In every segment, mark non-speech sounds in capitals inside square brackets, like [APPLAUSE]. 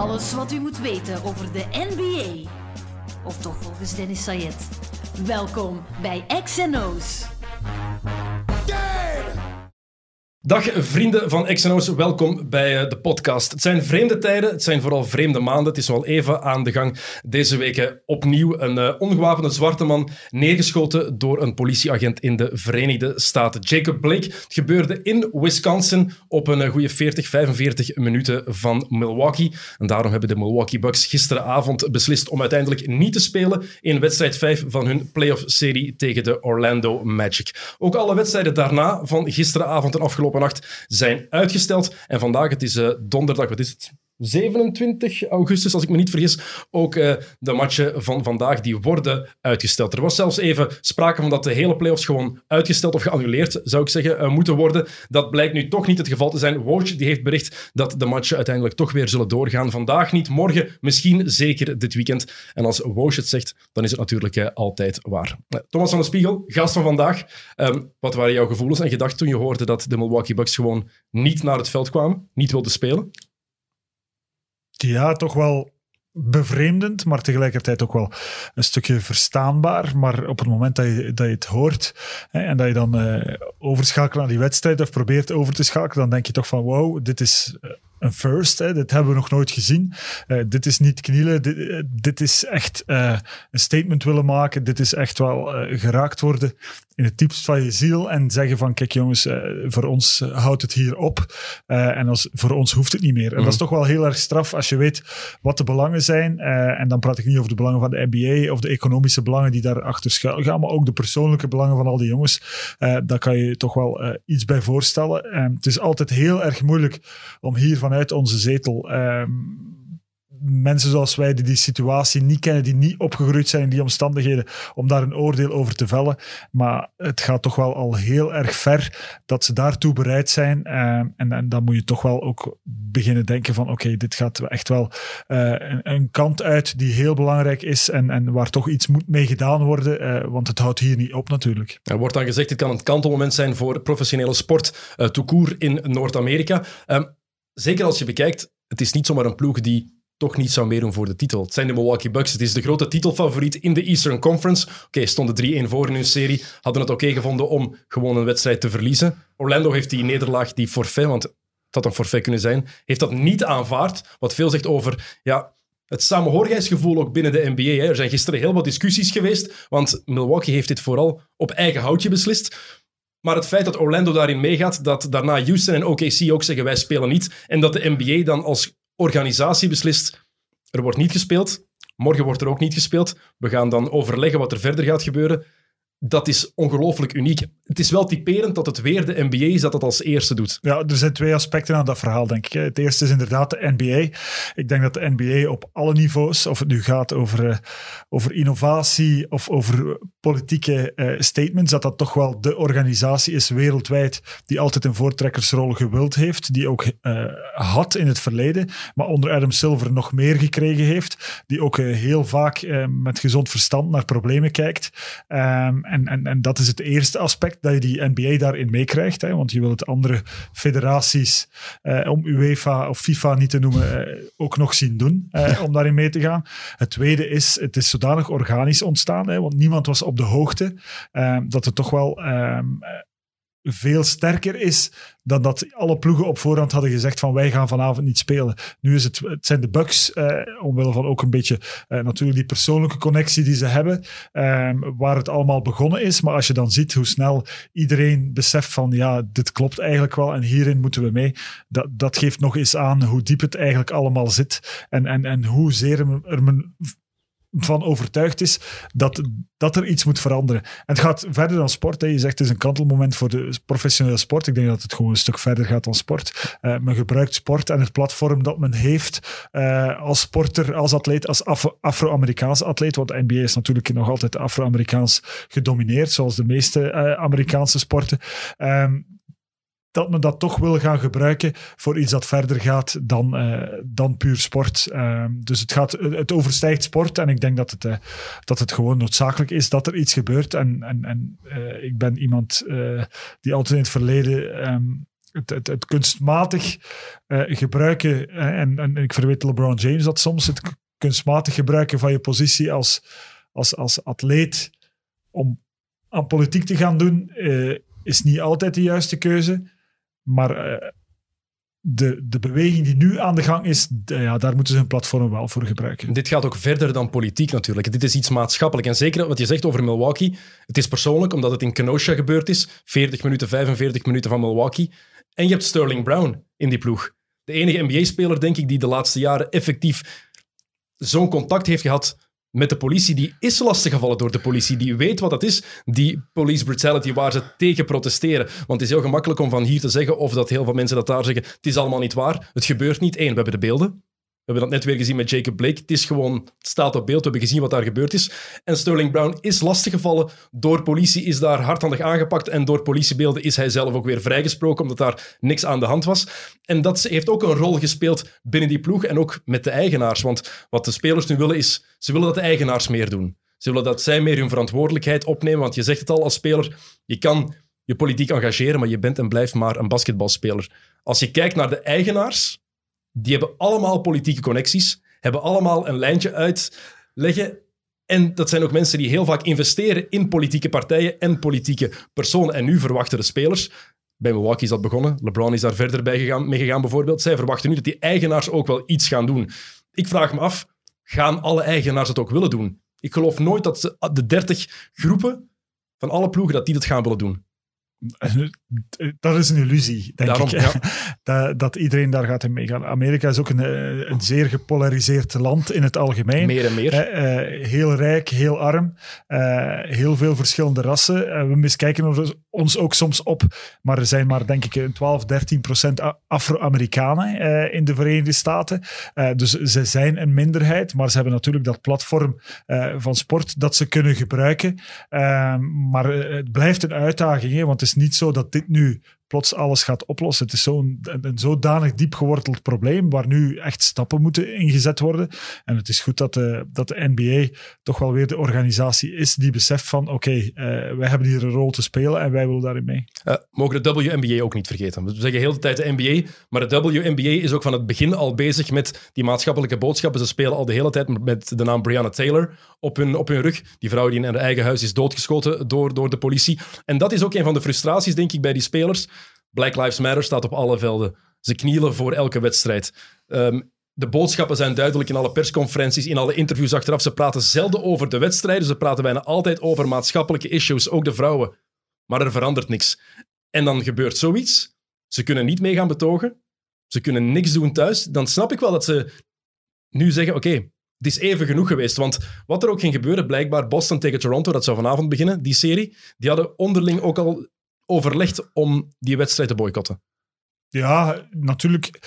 Alles wat u moet weten over de NBA. Of toch volgens Dennis Sayed. Welkom bij XNO's. Dag vrienden van XNO's, welkom bij eh, de podcast. Het zijn vreemde tijden, het zijn vooral vreemde maanden. Het is al even aan de gang. Deze week opnieuw een uh, ongewapende zwarte man neergeschoten door een politieagent in de Verenigde Staten. Jacob Blake. Het gebeurde in Wisconsin op een uh, goede 40, 45 minuten van Milwaukee. En daarom hebben de Milwaukee Bucks gisteravond beslist om uiteindelijk niet te spelen in wedstrijd 5 van hun playoff-serie tegen de Orlando Magic. Ook alle wedstrijden daarna van gisteravond en afgelopen zijn uitgesteld. En vandaag, het is uh, donderdag, wat is het? 27 augustus, als ik me niet vergis, ook uh, de matchen van vandaag die worden uitgesteld. Er was zelfs even sprake van dat de hele playoffs gewoon uitgesteld of geannuleerd, zou ik zeggen, uh, moeten worden. Dat blijkt nu toch niet het geval te zijn. Woj die heeft bericht dat de matchen uiteindelijk toch weer zullen doorgaan. Vandaag niet, morgen misschien zeker dit weekend. En als Woj het zegt, dan is het natuurlijk uh, altijd waar. Thomas van de Spiegel, gast van vandaag. Um, wat waren jouw gevoelens en gedachten toen je hoorde dat de Milwaukee Bucks gewoon niet naar het veld kwamen, niet wilden spelen? Ja, toch wel bevreemdend, maar tegelijkertijd ook wel een stukje verstaanbaar. Maar op het moment dat je, dat je het hoort hè, en dat je dan uh, overschakelt naar die wedstrijd of probeert over te schakelen, dan denk je toch van wow, dit is een first. Hè. Dit hebben we nog nooit gezien. Uh, dit is niet knielen. Dit, uh, dit is echt uh, een statement willen maken. Dit is echt wel geraakt worden in het diepst van je ziel. En zeggen van, kijk jongens, voor ons houdt het hier op. en als, voor ons hoeft het niet meer. En mm. dat is toch wel heel erg straf als je weet wat de belangen zijn. en dan praat ik niet over de belangen van de NBA of de economische belangen die daarachter schuil gaan. Maar ook de persoonlijke belangen van al die jongens. daar kan je toch wel iets bij voorstellen. het is altijd heel erg moeilijk om hier vanuit onze zetel um, mensen zoals wij die die situatie niet kennen, die niet opgegroeid zijn in die omstandigheden, om daar een oordeel over te vellen. Maar het gaat toch wel al heel erg ver dat ze daartoe bereid zijn. Um, en, en, dan moet je toch wel ook beginnen denken van oké, dit gaat echt wel uh, een, kant uit die heel belangrijk is en, en waar toch iets moet mee gedaan worden, uh, want het houdt hier niet op natuurlijk. Er wordt dan gezegd, dit kan een kantelmoment zijn voor professionele sport, uh, in Noord-Amerika. Um, zeker als je bekijkt, het is niet zomaar een ploeg die toch niet zou meedoen voor de titel. Het zijn de Milwaukee Bucks. Het is de grote titelfavoriet in de Eastern Conference. Oké, stonden 3-1 voor in hun serie. Hadden het oké gevonden om gewoon een wedstrijd te verliezen. Orlando heeft die nederlaag, die forfait, want het had een forfait kunnen zijn, heeft dat niet aanvaard. Wat veel zegt over ja, het samenhorigheidsgevoel ook binnen de NBA. Hè. Er zijn gisteren heel wat discussies geweest, want Milwaukee heeft dit vooral op eigen houtje beslist. Maar het feit dat Orlando daarin meegaat, dat daarna Houston en OKC ook zeggen wij spelen niet, en dat de NBA dan als organisatie beslist, er wordt niet gespeeld, morgen wordt er ook niet gespeeld, we gaan dan overleggen wat er verder gaat gebeuren dat is ongelooflijk uniek. Het is wel typerend dat het weer de NBA is dat het als eerste doet. Ja, er zijn twee aspecten aan dat verhaal, denk ik. Het eerste is inderdaad de NBA. Ik denk dat de NBA op alle niveaus, of het nu gaat over, uh, over innovatie of over politieke uh, statements, dat dat toch wel de organisatie is wereldwijd die altijd een voortrekkersrol gewild heeft, die ook uh, had in het verleden, maar onder Adam Silver nog meer gekregen heeft, die ook heel vaak met gezond verstand naar problemen kijkt. Um, en, en, en dat is het eerste aspect, dat je die NBA daarin meekrijgt. Want je wil het andere federaties, eh, om UEFA of FIFA niet te noemen, eh, ook nog zien doen. Eh, om daarin mee te gaan. Het tweede is, het is zodanig organisch ontstaan. Hè, want niemand was op de hoogte. dat het toch wel ehm, veel sterker is dan dat alle ploegen op voorhand hadden gezegd van wij gaan vanavond niet spelen. Nu is het, het zijn de Bucks, eh, omwille van ook een beetje eh, natuurlijk die persoonlijke connectie die ze hebben, eh, waar het allemaal begonnen is. Maar als je dan ziet hoe snel iedereen beseft van ja, dit klopt eigenlijk wel en hierin moeten we mee, dat, dat geeft nog eens aan hoe diep het eigenlijk allemaal zit en, en, en hoezeer er men van overtuigd is dat, dat er iets moet veranderen. En het gaat verder dan sport. Hè. Je zegt het is een kantelmoment voor de professionele sport. Ik denk dat het gewoon een stuk verder gaat dan sport. Uh, men gebruikt sport en het platform dat men heeft uh, als sporter, als atleet, als Afro-Amerikaanse atleet. Want de NBA is natuurlijk nog altijd Afro-Amerikaans gedomineerd, zoals de meeste uh, Amerikaanse sporten. Um, dat men dat toch wil gaan gebruiken voor iets dat verder gaat dan, uh, dan puur sport. Uh, dus het, gaat, het overstijgt sport en ik denk dat het, uh, dat het gewoon noodzakelijk is dat er iets gebeurt. En, en, en uh, ik ben iemand die altijd in het verleden um, het, het, kunstmatig gebruiken, en, en ik verweet LeBron James dat soms, het kunstmatig gebruiken van je positie als, als, als atleet om aan politiek te gaan doen, is niet altijd de juiste keuze. Maar uh, de, de beweging die nu aan de gang is, ja, daar moeten ze een platform wel voor gebruiken. Dit gaat ook verder dan politiek natuurlijk. Dit is iets maatschappelijk. En zeker wat je zegt over Milwaukee. Het is persoonlijk, omdat het in Kenosha gebeurd is. 40 minuten, 45 minuten van Milwaukee. En je hebt Sterling Brown in die ploeg. De enige NBA-speler, denk ik, die de laatste jaren effectief zo'n contact heeft gehad met de politie. Die is lastiggevallen door de politie. Die weet wat dat is, die police brutality, waar ze tegen protesteren. Want het is heel gemakkelijk om van hier te zeggen, of dat heel veel mensen dat daar zeggen, het is allemaal niet waar. Het gebeurt niet. Eén, we hebben de beelden. We hebben dat net weer gezien met Jacob Blake. Het is gewoon, het staat op beeld. We hebben gezien wat daar gebeurd is. En Sterling Brown is lastiggevallen door politie, is daar hardhandig aangepakt. En door politiebeelden is hij zelf ook weer vrijgesproken, omdat daar niks aan de hand was. En dat heeft ook een rol gespeeld binnen die ploeg en ook met de eigenaars. Want wat de spelers nu willen is, ze willen dat de eigenaars meer doen. Ze willen dat zij meer hun verantwoordelijkheid opnemen. Want je zegt het al als speler, je kan je politiek engageren, maar je bent en blijft maar een basketbalspeler. Als je kijkt naar de eigenaars, die hebben allemaal politieke connecties, hebben allemaal een lijntje uitleggen. En dat zijn ook mensen die heel vaak investeren in politieke partijen en politieke personen. En nu verwachten de spelers, bij Milwaukee is dat begonnen, LeBron is daar verder bij gegaan, mee gegaan bijvoorbeeld, zij verwachten nu dat die eigenaars ook wel iets gaan doen. Ik vraag me af, gaan alle eigenaars het ook willen doen? Ik geloof nooit dat de 30 groepen van alle ploegen dat die dat gaan willen doen. Dat is een illusie, denk ik. Ja. dat, dat, iedereen daar gaat in meegaan. Amerika is ook een, eh, een zeer gepolariseerd land in het algemeen. Meer en meer. Uh, heel rijk, heel arm. Uh, heel veel verschillende rassen. we miskijken ons ook soms op. Maar er zijn maar, denk ik, 12, 13 procent Afro-Amerikanen in de Verenigde Staten. dus ze zijn een minderheid. Maar ze hebben natuurlijk dat platform van sport dat ze kunnen gebruiken. maar het blijft een uitdaging, hè, want het is niet zo dat dit nu plots alles gaat oplossen. Het is zo'n een, zodanig diep geworteld probleem waar nu echt stappen moeten ingezet worden. En het is goed dat de, dat de NBA toch wel weer de organisatie is die beseft van oké, uh, wij hebben hier een rol te spelen en wij willen daarin mee. Uh, mogen de WNBA ook niet vergeten. We zeggen heel de tijd de NBA, maar de WNBA is ook van het begin al bezig met die maatschappelijke boodschappen. Ze spelen al de hele tijd met de naam Brianna Taylor op hun, op hun rug. Die vrouw die in haar eigen huis is doodgeschoten door, door de politie. En dat is ook een van de frustraties, denk ik, bij die spelers Black Lives Matter staat op alle velden. Ze knielen voor elke wedstrijd. Ehm, de boodschappen zijn duidelijk in alle persconferenties, in alle interviews achteraf. Ze praten zelden over de wedstrijden, ze praten bijna altijd over maatschappelijke issues, ook de vrouwen. Maar er verandert niks. En dan gebeurt zoiets. Ze kunnen niet mee gaan betogen. Ze kunnen niks doen thuis. Dan snap ik wel dat ze nu zeggen: oké, het is even genoeg geweest. Want wat er ook ging gebeuren, blijkbaar Boston tegen Toronto, dat zou vanavond beginnen, die serie, die hadden onderling ook al overlegd om die wedstrijd te boycotten? Ja, natuurlijk.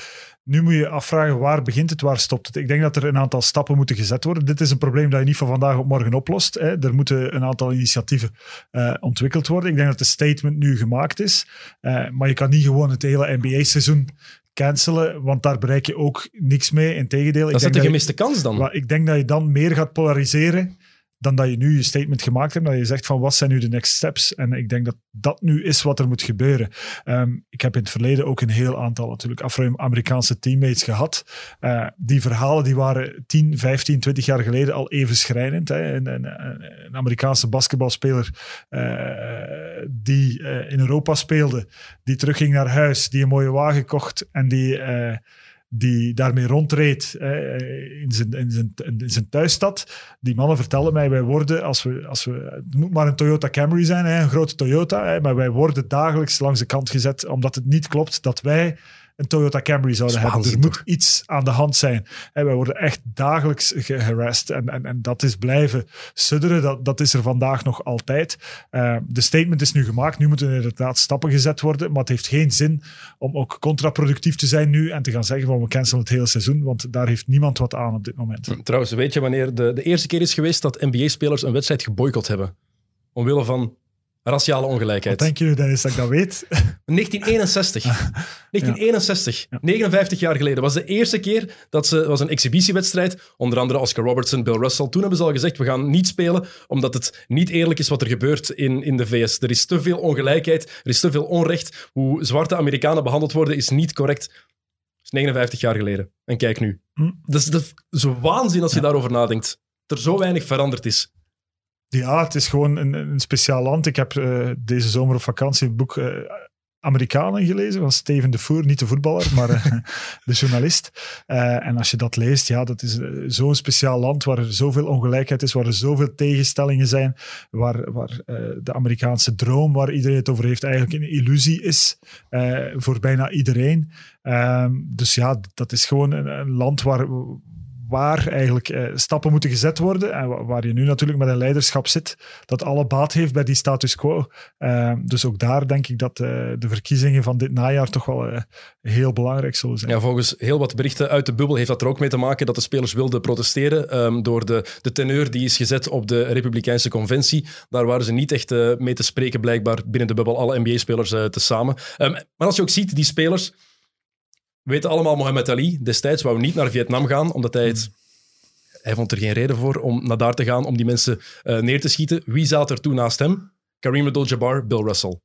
Nu moet je afvragen waar begint het, waar stopt het. Ik denk dat er een aantal stappen moeten gezet worden. Dit is een probleem dat je niet van vandaag op morgen oplost. Hè. Er moeten een aantal initiatieven uh, ontwikkeld worden. Ik denk dat de statement nu gemaakt is. Uh, maar je kan niet gewoon het hele NBA-seizoen cancelen, want daar bereik je ook niks mee. Integendeel. Dat is de gemiste kans dan. Ik denk dat je dan meer gaat polariseren dan dat je nu je statement gemaakt hebt, dat je zegt van wat zijn nu de next steps. En ik denk dat dat nu is wat er moet gebeuren. Ehm, ik heb in het verleden ook een heel aantal natuurlijk Afro-Amerikaanse teammates gehad. Uh, die verhalen die waren 10, 15, 20 jaar geleden al even schrijnend. Hè. Een, een, Amerikaanse basketbalspeler uh, die uh, in Europa speelde, die terugging naar huis, die een mooie wagen kocht en die die daarmee rondreed in, zijn, in, zijn, in zijn thuisstad. Die mannen vertelden mij, wij worden, als we, als we, het moet maar een Toyota Camry zijn, hè, een grote Toyota, hè, maar wij worden dagelijks langs de kant gezet, omdat het niet klopt dat wij een Toyota Camry zouden hebben. Er moet iets aan de hand zijn. En wij worden echt dagelijks geharasst. En, en, en dat is blijven sudderen. Dat, dat is er vandaag nog altijd. Uh, de statement is nu gemaakt. Nu moeten er inderdaad stappen gezet worden. Maar het heeft geen zin om ook contraproductief te zijn nu en te gaan zeggen van we cancelen het hele seizoen. Want daar heeft niemand wat aan op dit moment. Trouwens, weet je wanneer de, de eerste keer is geweest dat NBA-spelers een wedstrijd geboycott hebben? Omwille van Raciale Wat ongelijkheid. denk je nu, Dennis, dat ik dat weet? 1961. 1961. 59 jaar geleden. was de eerste keer dat ze... was een exhibitiewedstrijd. Onder andere Oscar Robertson, Bill Russell. Toen hebben ze al gezegd, we gaan niet spelen omdat het niet eerlijk is wat er gebeurt in, in de VS. Er is te veel ongelijkheid. Er is te veel onrecht. Hoe zwarte Amerikanen behandeld worden is niet correct. Dat is 59 jaar geleden. En kijk nu. Hm. Dat is, dat is waanzin als je daarover nadenkt. Dat er zo weinig veranderd is. Ja, het is gewoon een, een speciaal land. Ik heb eh, deze zomer op vakantie het boek eh, Amerikanen gelezen van Steven de Voer, niet de voetballer, maar eh, [LAUGHS] de journalist. En als je dat leest, ja, dat is zo'n speciaal land waar er zoveel ongelijkheid is, waar er zoveel tegenstellingen zijn, waar, waar de Amerikaanse droom, waar iedereen het over heeft, eigenlijk een illusie is voor bijna iedereen. Ehm, dus ja, dat is gewoon een, een land waar, waar eigenlijk eh, stappen moeten gezet worden en wa- waar je nu natuurlijk met een leiderschap zit dat alle baat heeft bij die status quo. Ehm, dus ook daar denk ik dat eh, de verkiezingen van dit najaar toch wel eh, heel belangrijk zullen zijn. Ja, volgens heel wat berichten uit de bubbel heeft dat er ook mee te maken dat de spelers wilden protesteren ehm, door de, de teneur die is gezet op de Republikeinse conventie. Daar waren ze niet echt mee te spreken, blijkbaar binnen de bubbel, alle NBA-spelers eh tezamen. Ehm, maar als je ook ziet, die spelers weten allemaal Mohammed Ali destijds wou niet naar Vietnam gaan, omdat hij het... Hij vond er geen reden voor om naar daar te gaan, om die mensen eh, neer te schieten. Wie zat er toen naast hem? Kareem Abdul-Jabbar, Bill Russell.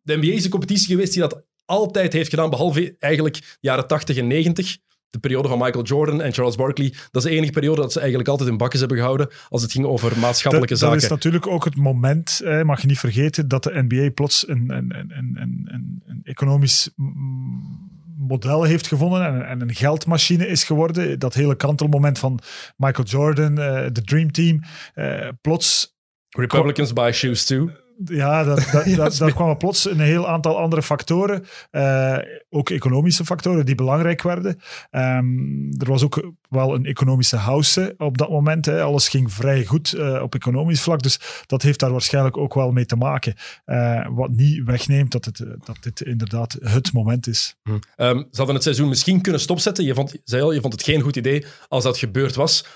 De NBA is een competitie geweest die dat altijd heeft gedaan, behalve eigenlijk de jaren 80 en 90. De periode van Michael Jordan en Charles Barkley. Dat is de enige periode dat ze eigenlijk altijd in bakjes hebben gehouden als het ging over maatschappelijke dat, dat zaken. is natuurlijk ook het moment, eh, mag je niet vergeten, dat de NBA plots een, een, een, een, een, een economisch mm, model heeft gevonden en, en een geldmachine is geworden. Dat hele kantelmoment van Michael Jordan, eh, de Dream Team, eh, plots Republicans buy shoes too. Ja, dat, dat, [LAUGHS] Ja, dat, daar kwamen plots een heel aantal andere factoren, eh, ook economische factoren, die belangrijk werden. Ehm, er was ook wel een economische house op dat moment. Hè. Alles ging vrij goed eh, op economisch vlak, dus dat heeft daar waarschijnlijk ook wel mee te maken. Eh, wat niet wegneemt dat, het, dat dit inderdaad het moment is. Ze hadden het seizoen misschien kunnen stopzetten. Je vond, zei al, je vond het geen goed idee als dat gebeurd was.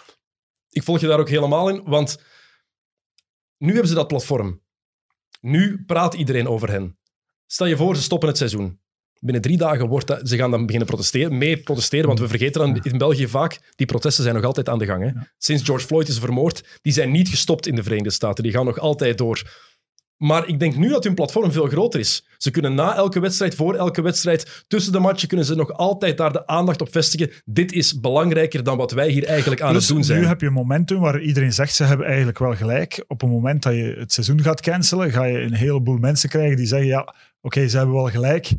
Ik volg je daar ook helemaal in, want nu hebben ze dat platform. Nu praat iedereen over hen. Stel je voor, ze stoppen het seizoen. Binnen drie dagen wordt dat, ze gaan dan beginnen protesteren, mee protesteren, want we vergeten dan in België vaak, die protesten zijn nog altijd aan de gang. Hè? Sinds George Floyd is vermoord, die zijn niet gestopt in de Verenigde Staten. Die gaan nog altijd door. Maar ik denk nu dat hun platform veel groter is. Ze kunnen na elke wedstrijd, voor elke wedstrijd, tussen de matchen, kunnen ze nog altijd daar de aandacht op vestigen. Dit is belangrijker dan wat wij hier eigenlijk aan Dus het doen zijn. nu heb je een momentum waar iedereen zegt, ze hebben eigenlijk wel gelijk. Op het moment dat je het seizoen gaat cancelen, ga je een heleboel mensen krijgen die zeggen, ja, oké, ze hebben wel gelijk,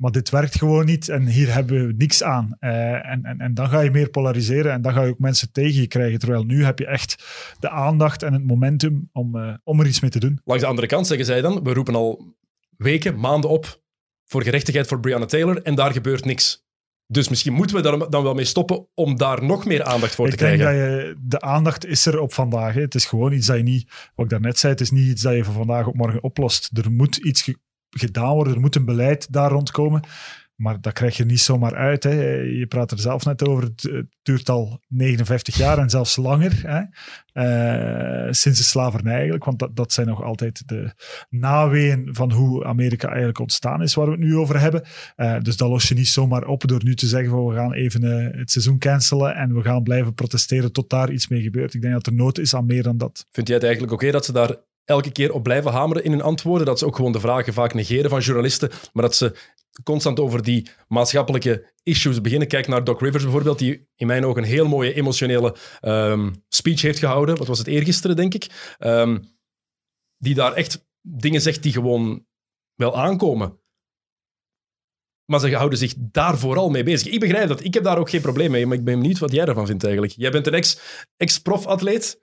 maar dit werkt gewoon niet en hier hebben we niks aan. Eh, en, en, en dan ga je meer polariseren en dan ga je ook mensen tegen je krijgen. Terwijl nu heb je echt de aandacht en het momentum om, eh, om er iets mee te doen. Langs de andere kant zeggen zij dan, we roepen al weken, maanden op voor gerechtigheid voor Breonna Taylor en daar gebeurt niks. Dus misschien moeten we daar dan wel mee stoppen om daar nog meer aandacht voor ik te denk krijgen. dat je, de aandacht is er op vandaag. Hè. Het is gewoon iets dat je niet, wat ik daarnet zei, het is niet iets dat je van vandaag op morgen oplost. Er moet iets gedaan worden, er moet een beleid daar rondkomen. Maar dat krijg je niet zomaar uit. Hè. Je praat er zelf net over. Het, duurt al 59 jaar en zelfs langer. Hè. Eh, sinds de slavernij eigenlijk. Want dat, dat zijn nog altijd de naweeën van hoe Amerika eigenlijk ontstaan is, waar we het nu over hebben. Eh, dus dat los je niet zomaar op door nu te zeggen van we gaan even eh, het seizoen cancelen en we gaan blijven protesteren tot daar iets mee gebeurt. Ik denk dat er nood is aan meer dan dat. Vind jij het eigenlijk oké dat ze daar elke keer op blijven hameren in hun antwoorden? Dat ze ook gewoon de vragen vaak negeren van journalisten, maar dat ze constant over die maatschappelijke issues beginnen. Kijk naar Doc Rivers bijvoorbeeld, die in mijn ogen een heel mooie emotionele ehm, speech heeft gehouden. Wat was het eergisteren, denk ik? Ehm, die daar echt dingen zegt die gewoon wel aankomen. Maar ze houden zich daar vooral mee bezig. Ik begrijp dat. Ik heb daar ook geen probleem mee, maar ik ben benieuwd wat jij ervan vindt eigenlijk. Jij bent een ex- ex-prof-atleet.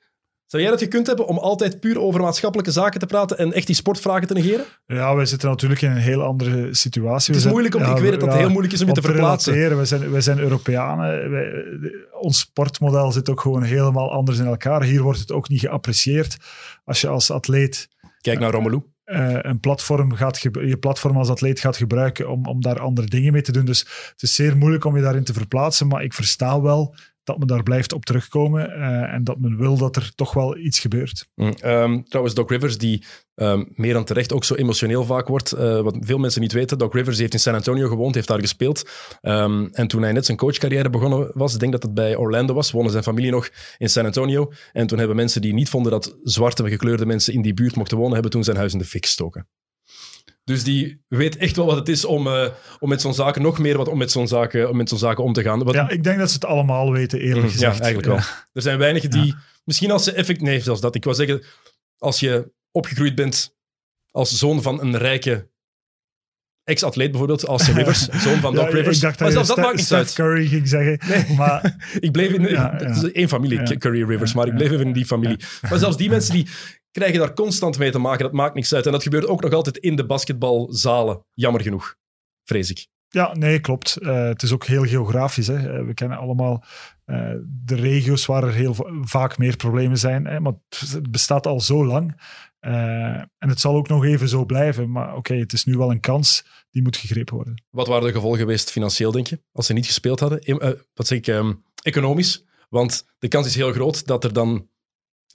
Zou jij dat gekund hebben om altijd puur over maatschappelijke zaken te praten en echt die sportvragen te negeren? Ja, wij zitten natuurlijk in een heel andere situatie. Het is moeilijk om, ja, ik weet het dat het ja, heel moeilijk is om je te verplaatsen. relateren. We zijn, wij zijn Europeanen. Wij- ons sportmodel zit ook gewoon helemaal anders in elkaar. Hier wordt het ook niet geapprecieerd. Als je als atleet Kijk naar Romelu. eh, een platform gaat je platform als atleet gaat gebruiken om, om daar andere dingen mee te doen. Dus het is zeer moeilijk om je daarin te verplaatsen. Maar ik versta wel dat men daar blijft op terugkomen eh, en dat men wil dat er toch wel iets gebeurt. Mm, ehm, trouwens, Doc Rivers, die ehm, meer dan terecht ook zo emotioneel vaak wordt, eh, wat veel mensen niet weten. Doc Rivers heeft in San Antonio gewoond, heeft daar gespeeld. Ehm, en toen hij net zijn coachcarrière begonnen was, ik denk dat het bij Orlando was, woonde zijn familie nog in San Antonio. En toen hebben mensen die niet vonden dat zwarte gekleurde mensen in die buurt mochten wonen, hebben toen zijn huis in de fik gestoken. Dus die weet echt wel wat het is om, uh, om met zo'n zaken nog meer wat om met zo'n zaken, om met zo'n zaken om te gaan. Wat, ja, ik denk dat ze het allemaal weten, eerlijk mm, gezegd. Ja, eigenlijk wel. Er zijn weinigen die, misschien als ze effect, nee, zelfs dat. Ik wou zeggen, als je opgegroeid bent als zoon van een rijke ex-atleet bijvoorbeeld, als [LAUGHS] Rivers, zoon van Doc Ja, Rivers. Ik dacht maar dat je zelfs dat maakt niet Steph uit. Curry ging zeggen. [LAUGHS] Maar [LAUGHS] Ik bleef in, Ja, het is één familie. Curry Rivers, maar ik bleef even in die familie. Maar zelfs die mensen die krijgen daar constant mee te maken, dat maakt niks uit. En dat gebeurt ook nog altijd in de basketbalzalen, jammer genoeg, vrees ik. Ja, nee, klopt. Eh, het is ook heel geografisch. Hè. Eh, we kennen allemaal eh, de regio's waar er heel va- vaak meer problemen zijn. Hè. Maar het bestaat al zo lang. En het zal ook nog even zo blijven. Maar oké, het is nu wel een kans die moet gegrepen worden. Wat waren de gevolgen geweest financieel, denk je, als ze niet gespeeld hadden? Wat zeg ik, ehm, economisch. Want de kans is heel groot dat er dan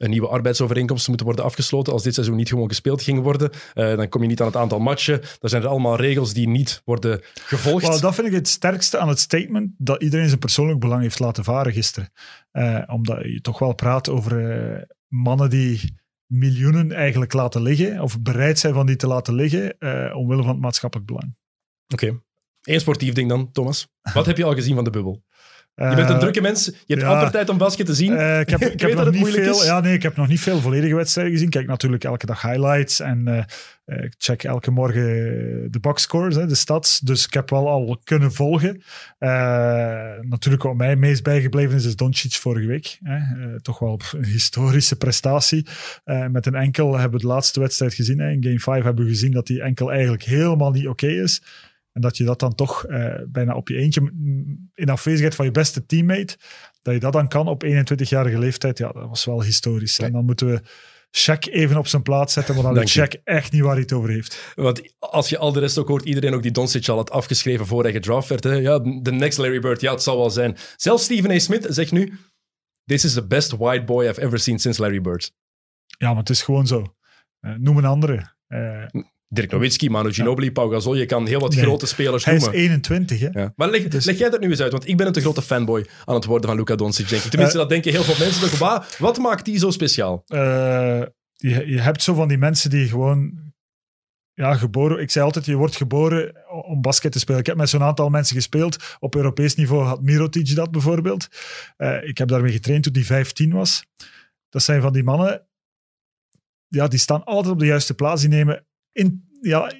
een nieuwe arbeidsovereenkomst moet worden afgesloten als dit seizoen niet gewoon gespeeld ging worden. Eh, dan kom je niet aan het aantal matchen. Dan zijn er allemaal regels die niet worden gevolgd. Wel, dat vind ik het sterkste aan het statement, dat iedereen zijn persoonlijk belang heeft laten varen gisteren. Eh, omdat je toch wel praat over eh, mannen die miljoenen eigenlijk laten liggen, of bereid zijn van die te laten liggen, omwille van het maatschappelijk belang. Oké. Eén sportief ding dan, Thomas. Wat heb je al gezien van de bubbel? Je bent een Eh, drukke mens. Je hebt ja. amper tijd om basket te zien. Eh, ik heb, [LAUGHS] ik heb weet dat nog het niet moeilijk veel, is. ja, nee, ik heb nog niet veel volledige wedstrijden gezien. Ik kijk natuurlijk elke dag highlights en eh, ik check elke morgen de boxscores, hè, de stats. Dus ik heb wel al kunnen volgen. Natuurlijk wat mij meest bijgebleven is, is Doncic vorige week. Hè. Toch wel een historische prestatie. Met een enkel hebben we de laatste wedstrijd gezien. Hè. In game 5 hebben we gezien dat die enkel eigenlijk helemaal niet oké is. En dat je dat dan toch eh, bijna op je eentje, in afwezigheid van je beste teammate, dat je dat dan kan op 21-jarige leeftijd, ja, dat was wel historisch. En dan moeten we Shaq even op zijn plaats zetten, want dan weet Shaq echt niet waar hij het over heeft. Want als je al de rest ook hoort, iedereen ook die Doncic al had afgeschreven voor hij gedraft werd. Hè? Ja, de next Larry Bird, ja, het zal wel zijn. Zelfs Stephen A. Smith zegt nu, this is the best white boy I've ever seen since Larry Bird. Ja, maar het is gewoon zo. Eh, noem een andere. Eh, Dirk Nowitzki, Manu Ginobili, Pau Gasol, je kan heel wat Nee. grote spelers hij is noemen. 21, hè? Ja. Maar leg, Dus- leg jij dat nu eens uit, want ik ben een te grote fanboy aan het worden van Luka Doncic, denk ik. Tenminste, Eh. dat denken heel veel mensen. toch. Wat, maakt die zo speciaal? Eh, je, je hebt zo van die mensen die gewoon ja, geboren. Ik zei altijd, je wordt geboren om basket te spelen. Ik heb met zo'n aantal mensen gespeeld. Op Europees niveau had Mirotic dat bijvoorbeeld. Eh, ik heb daarmee getraind toen die 15 was. Dat zijn van die mannen, ja, die staan altijd op de juiste plaats. Die nemen in, ja,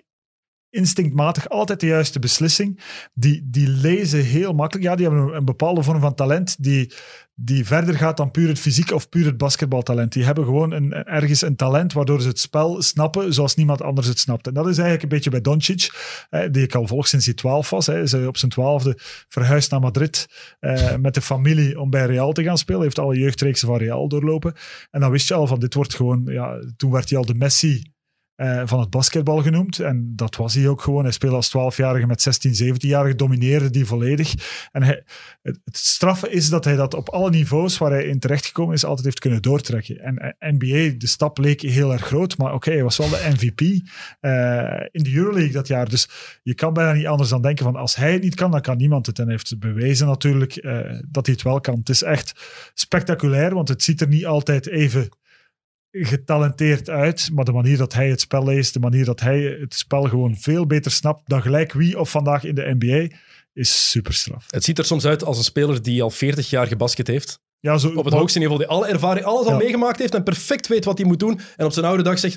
instinctmatig altijd de juiste beslissing. Die, die lezen heel makkelijk. Ja, die hebben een, bepaalde vorm van talent die, die verder gaat dan puur het fysiek of puur het basketbaltalent. Die hebben gewoon een, ergens een talent waardoor ze het spel snappen zoals niemand anders het snapt. En dat is eigenlijk een beetje bij Doncic, die ik al volg sinds hij 12 was. Hè. Is hij op zijn twaalfde verhuisd naar Madrid eh, met de familie om bij Real te gaan spelen. Hij heeft alle jeugdreeksen van Real doorlopen. En dan wist je al van dit wordt gewoon... Ja, toen werd hij al de Messi eh, van het basketbal genoemd. En dat was hij ook gewoon. Hij speelde als 12-jarige met 16, 17-jarige, domineerde die volledig. En hij, het, het straffe is dat hij dat op alle niveaus waar hij in terechtgekomen is, altijd heeft kunnen doortrekken. En eh, NBA, de stap leek heel erg groot, maar oké, hij was wel de MVP eh, in de Euroleague dat jaar. Dus je kan bijna niet anders dan denken van als hij het niet kan, dan kan niemand het. En hij heeft bewezen natuurlijk dat hij het wel kan. Het is echt spectaculair, want het ziet er niet altijd even getalenteerd uit, maar de manier dat hij het spel leest, de manier dat hij het spel gewoon veel beter snapt dan gelijk wie of vandaag in de NBA, is super straf. Het ziet er soms uit als een speler die al 40 jaar gebasket heeft. Ja, zo, Op het hoogste niveau, die alle ervaring, alles al Ja. meegemaakt heeft en perfect weet wat hij moet doen. En op zijn oude dag zegt,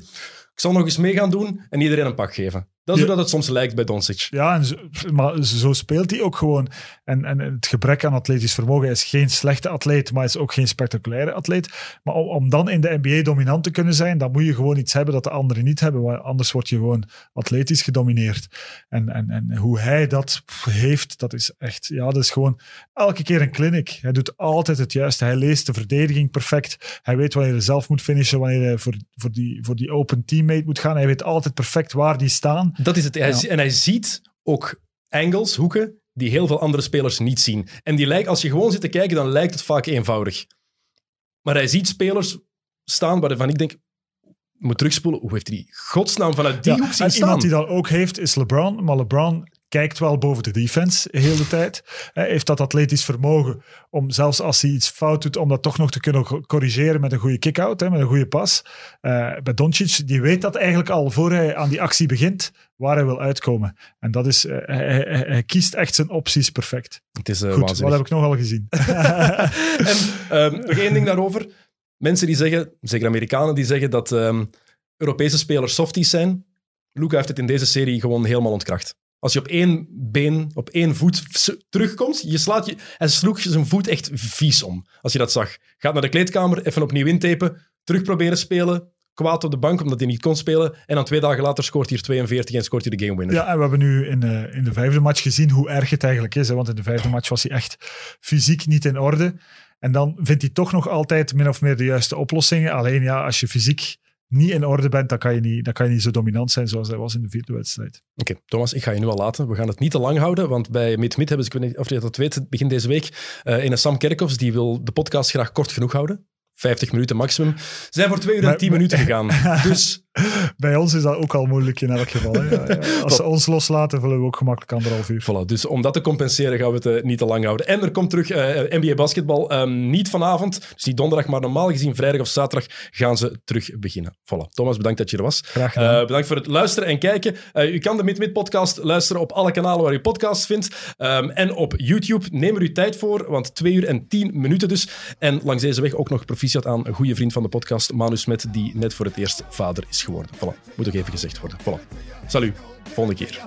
ik zal nog eens mee gaan doen en iedereen een pak geven. Dat is hoe dat het soms lijkt bij Doncic. Ja, en zo, maar zo speelt hij ook gewoon. En, en het gebrek aan atletisch vermogen hij is geen slechte atleet, maar hij is ook geen spectaculaire atleet. Maar om, om dan in de NBA dominant te kunnen zijn, dan moet je gewoon iets hebben dat de anderen niet hebben. Want anders word je gewoon atletisch gedomineerd. En, en, en hoe hij dat heeft, dat is echt, ja, dat is gewoon elke keer een clinic. Hij doet altijd het juiste. Hij leest de verdediging perfect. Hij weet wanneer hij zelf moet finishen, wanneer hij voor, voor, die, voor die open teammate moet gaan. Hij weet altijd perfect waar die staan. Dat is het. Hij Ja. zie- En hij ziet ook angles, hoeken, die heel veel andere spelers niet zien. En die lijkt, als je gewoon zit te kijken, dan lijkt het vaak eenvoudig. Maar hij ziet spelers staan waarvan ik denk, moet terugspoelen, hoe heeft hij die godsnaam vanuit die Ja, hoek zien en staan? iemand die dat ook heeft, is LeBron. Maar LeBron kijkt wel boven de defense de hele tijd. Hij heeft dat atletisch vermogen om zelfs als hij iets fout doet, om dat toch nog te kunnen co- corrigeren met een goede kick-out, met een goede pas. Eh, bij Doncic, die weet dat eigenlijk al voor hij aan die actie begint, waar hij wil uitkomen. En dat is, eh, hij, hij- hij kiest echt zijn opties perfect. Het is eh, Goed, waanzinnig. wat heb ik nogal gezien? [LAUGHS] [LAUGHS] En ehm, nog één ding daarover. Mensen die zeggen, zeker Amerikanen, die zeggen dat ehm, Europese spelers softies zijn. Luca heeft het in deze serie gewoon helemaal ontkracht. Als je op één been, op één voet terugkomt, je slaat je, hij sloeg zijn voet echt vies om. Als je dat zag. Gaat naar de kleedkamer, even opnieuw intapen, terug proberen spelen, kwaad op de bank omdat hij niet kon spelen. En dan twee dagen later scoort hij er 42 en scoort hij de game winner. Ja, en we hebben nu in de, in de vijfde match gezien hoe erg het eigenlijk is. Hè? Want in de vijfde match was hij echt fysiek niet in orde. En dan vindt hij toch nog altijd min of meer de juiste oplossingen. Alleen ja, als je fysiek niet in orde bent, dan kan je niet, dan kan je niet zo dominant zijn zoals hij was in de vierde wedstrijd. Oké, Thomas, ik ga je nu al laten. We gaan het niet te lang houden, want bij Mid Mid hebben ze, ik weet niet of je dat weet, begin deze week, eh een Sam Kerkhoffs, die wil de podcast graag kort genoeg houden. 50 minuten maximum. Ze zijn voor 2 uur en Maar- 10 minuten gegaan. [LAUGHS] Dus [LAUGHS] Bij ons is dat ook al moeilijk in elk geval. Hè? Ja, ja. Als ze ons loslaten, vullen we ook gemakkelijk anderhalf uur. Voilà, dus om dat te compenseren gaan we het eh, niet te lang houden. En er komt terug eh, NBA basketbal. Ehm, niet vanavond, dus niet donderdag, maar normaal gezien vrijdag of zaterdag gaan ze terug beginnen. Voilà. Thomas, bedankt dat je er was. Graag gedaan. Eh, bedankt voor het luisteren en kijken. U kan de Mid Mid podcast luisteren op alle kanalen waar u podcasts vindt. Ehm, en op YouTube. Neem er uw tijd voor, want 2 uur en 10 minuten dus. En langs deze weg ook nog proficiat aan een goede vriend van de podcast, Manu Smet, die net voor het eerst vader is geworden. Voilà, moet ook even gezegd worden. Voilà. Salut, volgende keer.